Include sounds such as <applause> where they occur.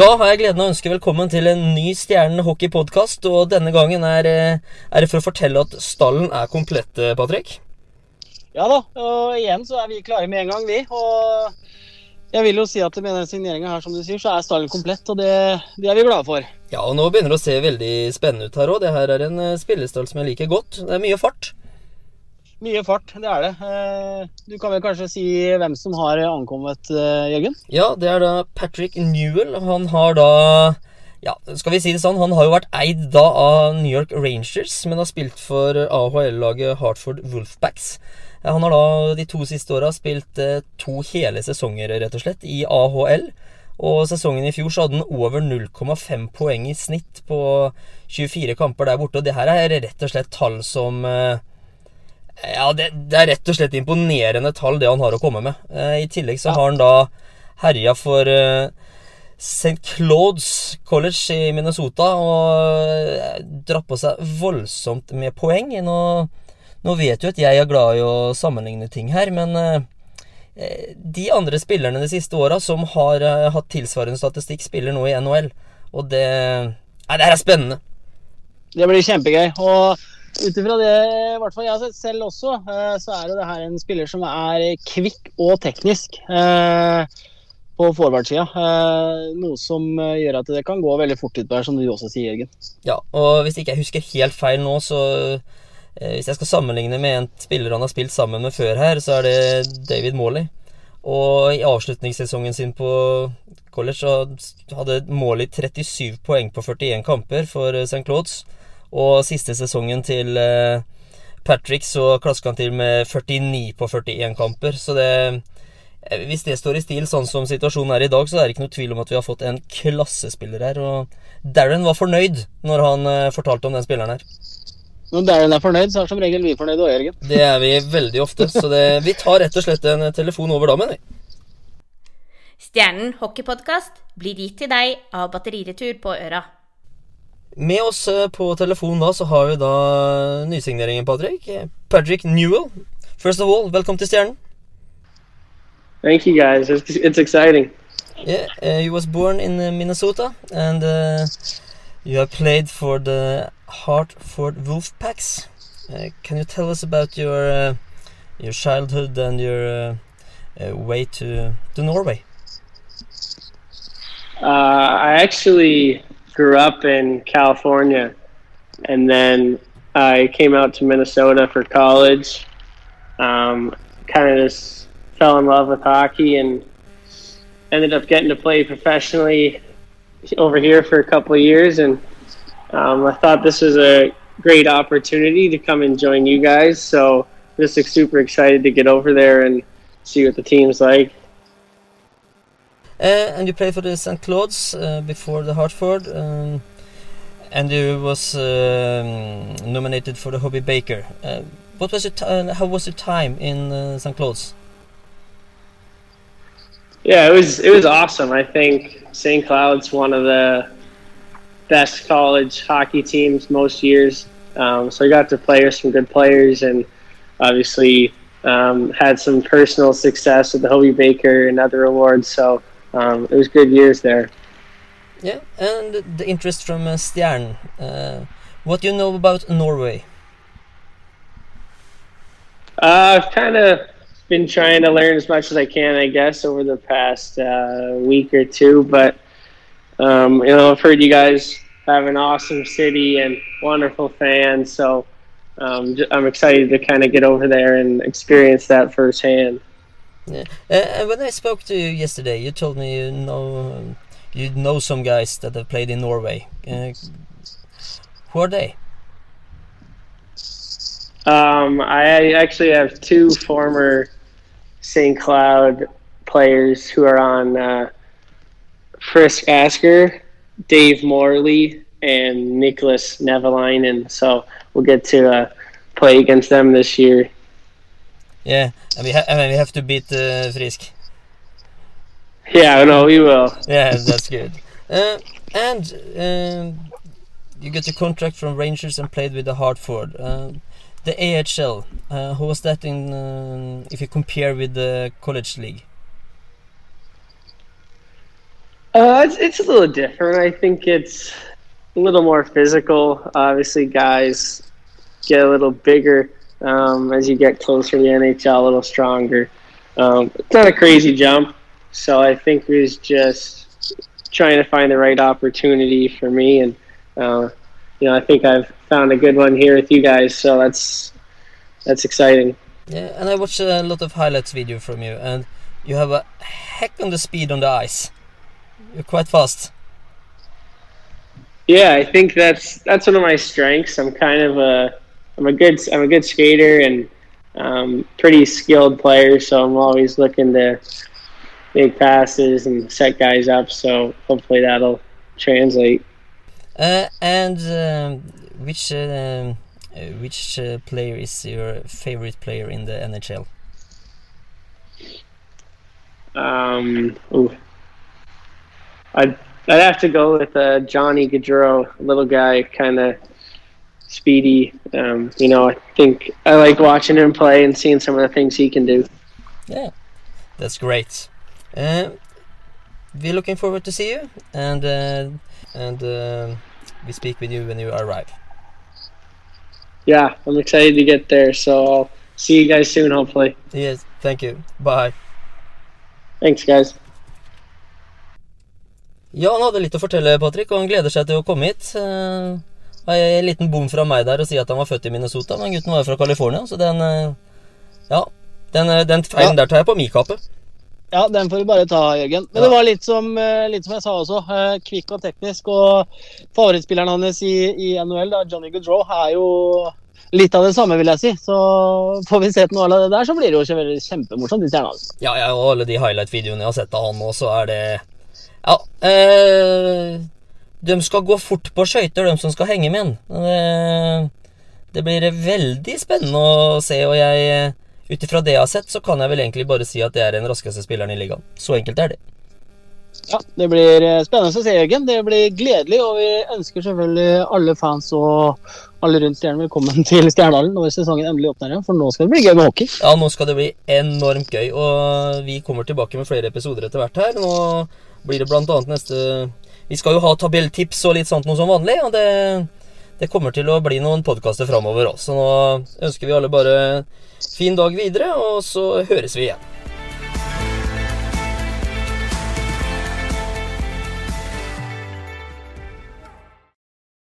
Da har jeg gleden av å ønske velkommen til en ny Stjernen hockey-podkast. Og denne gangen er, eh, er, det for å fortelle at stallen er komplett, eh, Patrick. Ja da, og igjen så er vi klare med en gang, vi. Og jeg vil jo si at med den signeringa her, som du sier, så er stallen komplett, og det, det, er vi glade for. Ja, og nå begynner det å se veldig spennende ut her òg. Det her er en eh, spillestall som jeg liker godt. Det er mye fart. Mye fart, det er det. Eh, du kan vel kanskje si hvem som har ankommet, eh, Jørgen? Ja, det er da Patrick Newell. Han har da ja, skal vi si det sånn, Han har jo vært eid da av New York Rangers, men har spilt for AHL-laget Hartford Wolfbacks. Han har da de to siste åra spilt eh, to hele sesonger, rett og slett, i AHL. Og sesongen i fjor så hadde han over 0,5 poeng i snitt på 24 kamper der borte. Og det her er rett og slett tall som ja, det, det, er rett og slett imponerende tall, det han har å komme med. Eh, I tillegg så har han da herja for eh, St. Claudes College i Minnesota og eh, dratt på seg voldsomt med poeng. Nå, nå vet du at jeg er glad i å sammenligne ting her, men eh, de andre spillerne de siste åra som har eh, hatt tilsvarende statistikk, spiller nå i NHL. Og det Nei, det her er spennende. Det blir kjempegøy. Og ut ifra det i hvert fall jeg har sett selv også, eh, så er det her en spiller som er kvikk og teknisk eh, på forward-sida. Eh, noe som gjør at det kan gå veldig fort utpå her, som du også sier, Jørgen. Ja, og hvis ikke jeg husker helt feil nå, så hvis jeg skal sammenligne med en spiller han har spilt sammen med før her, så er det David Morley. Og i avslutningssesongen sin på college så hadde Morley 37 poeng på 41 kamper for St. Claudes. Og siste sesongen til eh, Patrick så klaska han til med 49 på 41 kamper. Så det eh, Hvis det står i stil sånn som situasjonen er i dag, så er det ikke noe tvil om at vi har fått en klassespiller her. Og Darren var fornøyd når han eh, fortalte om den spilleren her. Når Darren er fornøyd, så er som regel vi fornøyde òg, Jørgen. Det er vi veldig ofte. Så det, vi tar rett og slett en telefon over dammen, vi. Stjernen hockeypodkast blir gitt til deg av Batteriretur på Øra. Med oss eh, på telefon da så har vi da nysigneringen, Patrick. Patrick Newell. First of all, welcome to Stjernen. Thank you guys. It's, it's exciting. Yeah, uh, you was born in uh, Minnesota and uh, you have played for the Hartford Wolfpacks. Uh, can you tell us about your uh, your childhood and your uh, way to to Norway? I actually grew up in California, and then I came out to Minnesota for college. Um, kind of just fell in love with hockey and ended up getting to play professionally over here for a couple of years. And um, I thought this was a great opportunity to come and join you guys. So just super excited to get over there and see what the team's like. Uh, and you played for the St. Cloud's uh, before the Hartford, um, and you was um, nominated for the Hobey Baker. Uh, what was your how was your time in St. Cloud's? Yeah, it was it was awesome. I think St. Cloud's one of the best college hockey teams most years. Um, so I got to play with some good players, and obviously um, had some personal success with the Hobey Baker and other awards. So um, it was good years there. Yeah, and the interest from uh, Stjern. Uh, what do you know about Norway? Uh, I've kind of been trying to learn as much as I can, I guess, over the past uh, week or two. But um, you know, I've heard you guys have an awesome city and wonderful fans, so um, I'm excited to kind of get over there and experience that firsthand. Yeah. Uh, when I spoke to you yesterday, you told me you know you know some guys that have played in Norway. Uh, who are they? Um, I actually have two former St. Cloud players who are on uh, Frisk Asker, Dave Morley, and Nicholas Nevelainen. So we'll get to uh, play against them this year. Yeah, and we, ha and we have to beat uh, Frisk. Yeah, no, we will. yeah, that's good. <laughs> Uh, and um, you got a contract from Rangers and played with the Hartford. Uh, the AHL, uh, how was that in? Uh, if you compare with the college league? Uh, it's, it's a little different. I think it's a little more physical. Obviously, guys get a little bigger um, as you get closer to the NHL, a little stronger. Um, it's not a crazy jump, so I think it was just trying to find the right opportunity for me, and uh, you know, I think I've found a good one here with you guys, so that's that's exciting. Yeah, and I watched a lot of highlights video from you, and you have a heck on the speed on the ice. You're quite fast. Yeah, I think that's that's one of my strengths. I'm kind of a I'm a good I'm a good skater and um, pretty skilled player. So I'm always looking to make passes and set guys up. So hopefully that'll translate. Uh, and um, which um, uh, which uh, player is your favorite player in the NHL? Um, ooh. I'd I'd have to go with uh, Johnny Gaudreau, little guy, kind of speedy. Um, you know, I think I like watching him play and seeing some of the things he can do. Yeah, that's great. Uh, we're looking forward to see you, and uh, and uh, we speak with you when you arrive. Yeah, I'm excited to get there. So I'll see you guys soon, hopefully. Yes, thank you. Bye. Thanks, guys. Ja, han hadde litt å fortelle, Patrick, og han gleder seg til å komme hit. En liten bom fra meg der å si at han var født i Minnesota, men gutten var jo fra California, så den uh, Ja, den, den feilen Ja. der tar jeg på mi kappe. Ja, den får du bare ta, Jørgen. Men Ja. det var litt som, eh, litt som jeg sa også. eh, Kvikk og teknisk. Og favorittspilleren hans i, i NHL, da, Johnny Goodrow, er jo litt av det samme, vil jeg si. Så får vi sett noe av det der, så blir det jo kjempemorsomt Stjerna. altså. Ja, ja, og alle de highlight-videoene jeg har sett av han nå, så er det Ja. Eh, de skal gå fort på skøyter, de som skal henge med han. Det, det blir veldig spennende å se, og jeg ut ifra det jeg har sett, så kan jeg vel egentlig bare si at det er den raskeste spilleren i ligaen. Så enkelt er det. Ja, Det blir eh, spennende å se, Jørgen. Det blir gledelig. Og vi ønsker selvfølgelig alle fans og alle rundt Stjernen velkommen <laughs> til Stjernehallen når sesongen endelig åpner igjen. For nå skal det bli gøy med hockey. Ja, nå skal det bli enormt gøy, og vi kommer tilbake med flere episoder etter hvert her. Nå blir det annet neste Vi skal jo ha tabelltips og litt sånt noe som vanlig, og det, det kommer til å bli noen podkaster framover òg. Så nå ønsker vi alle bare fin dag videre, og så høres vi igjen.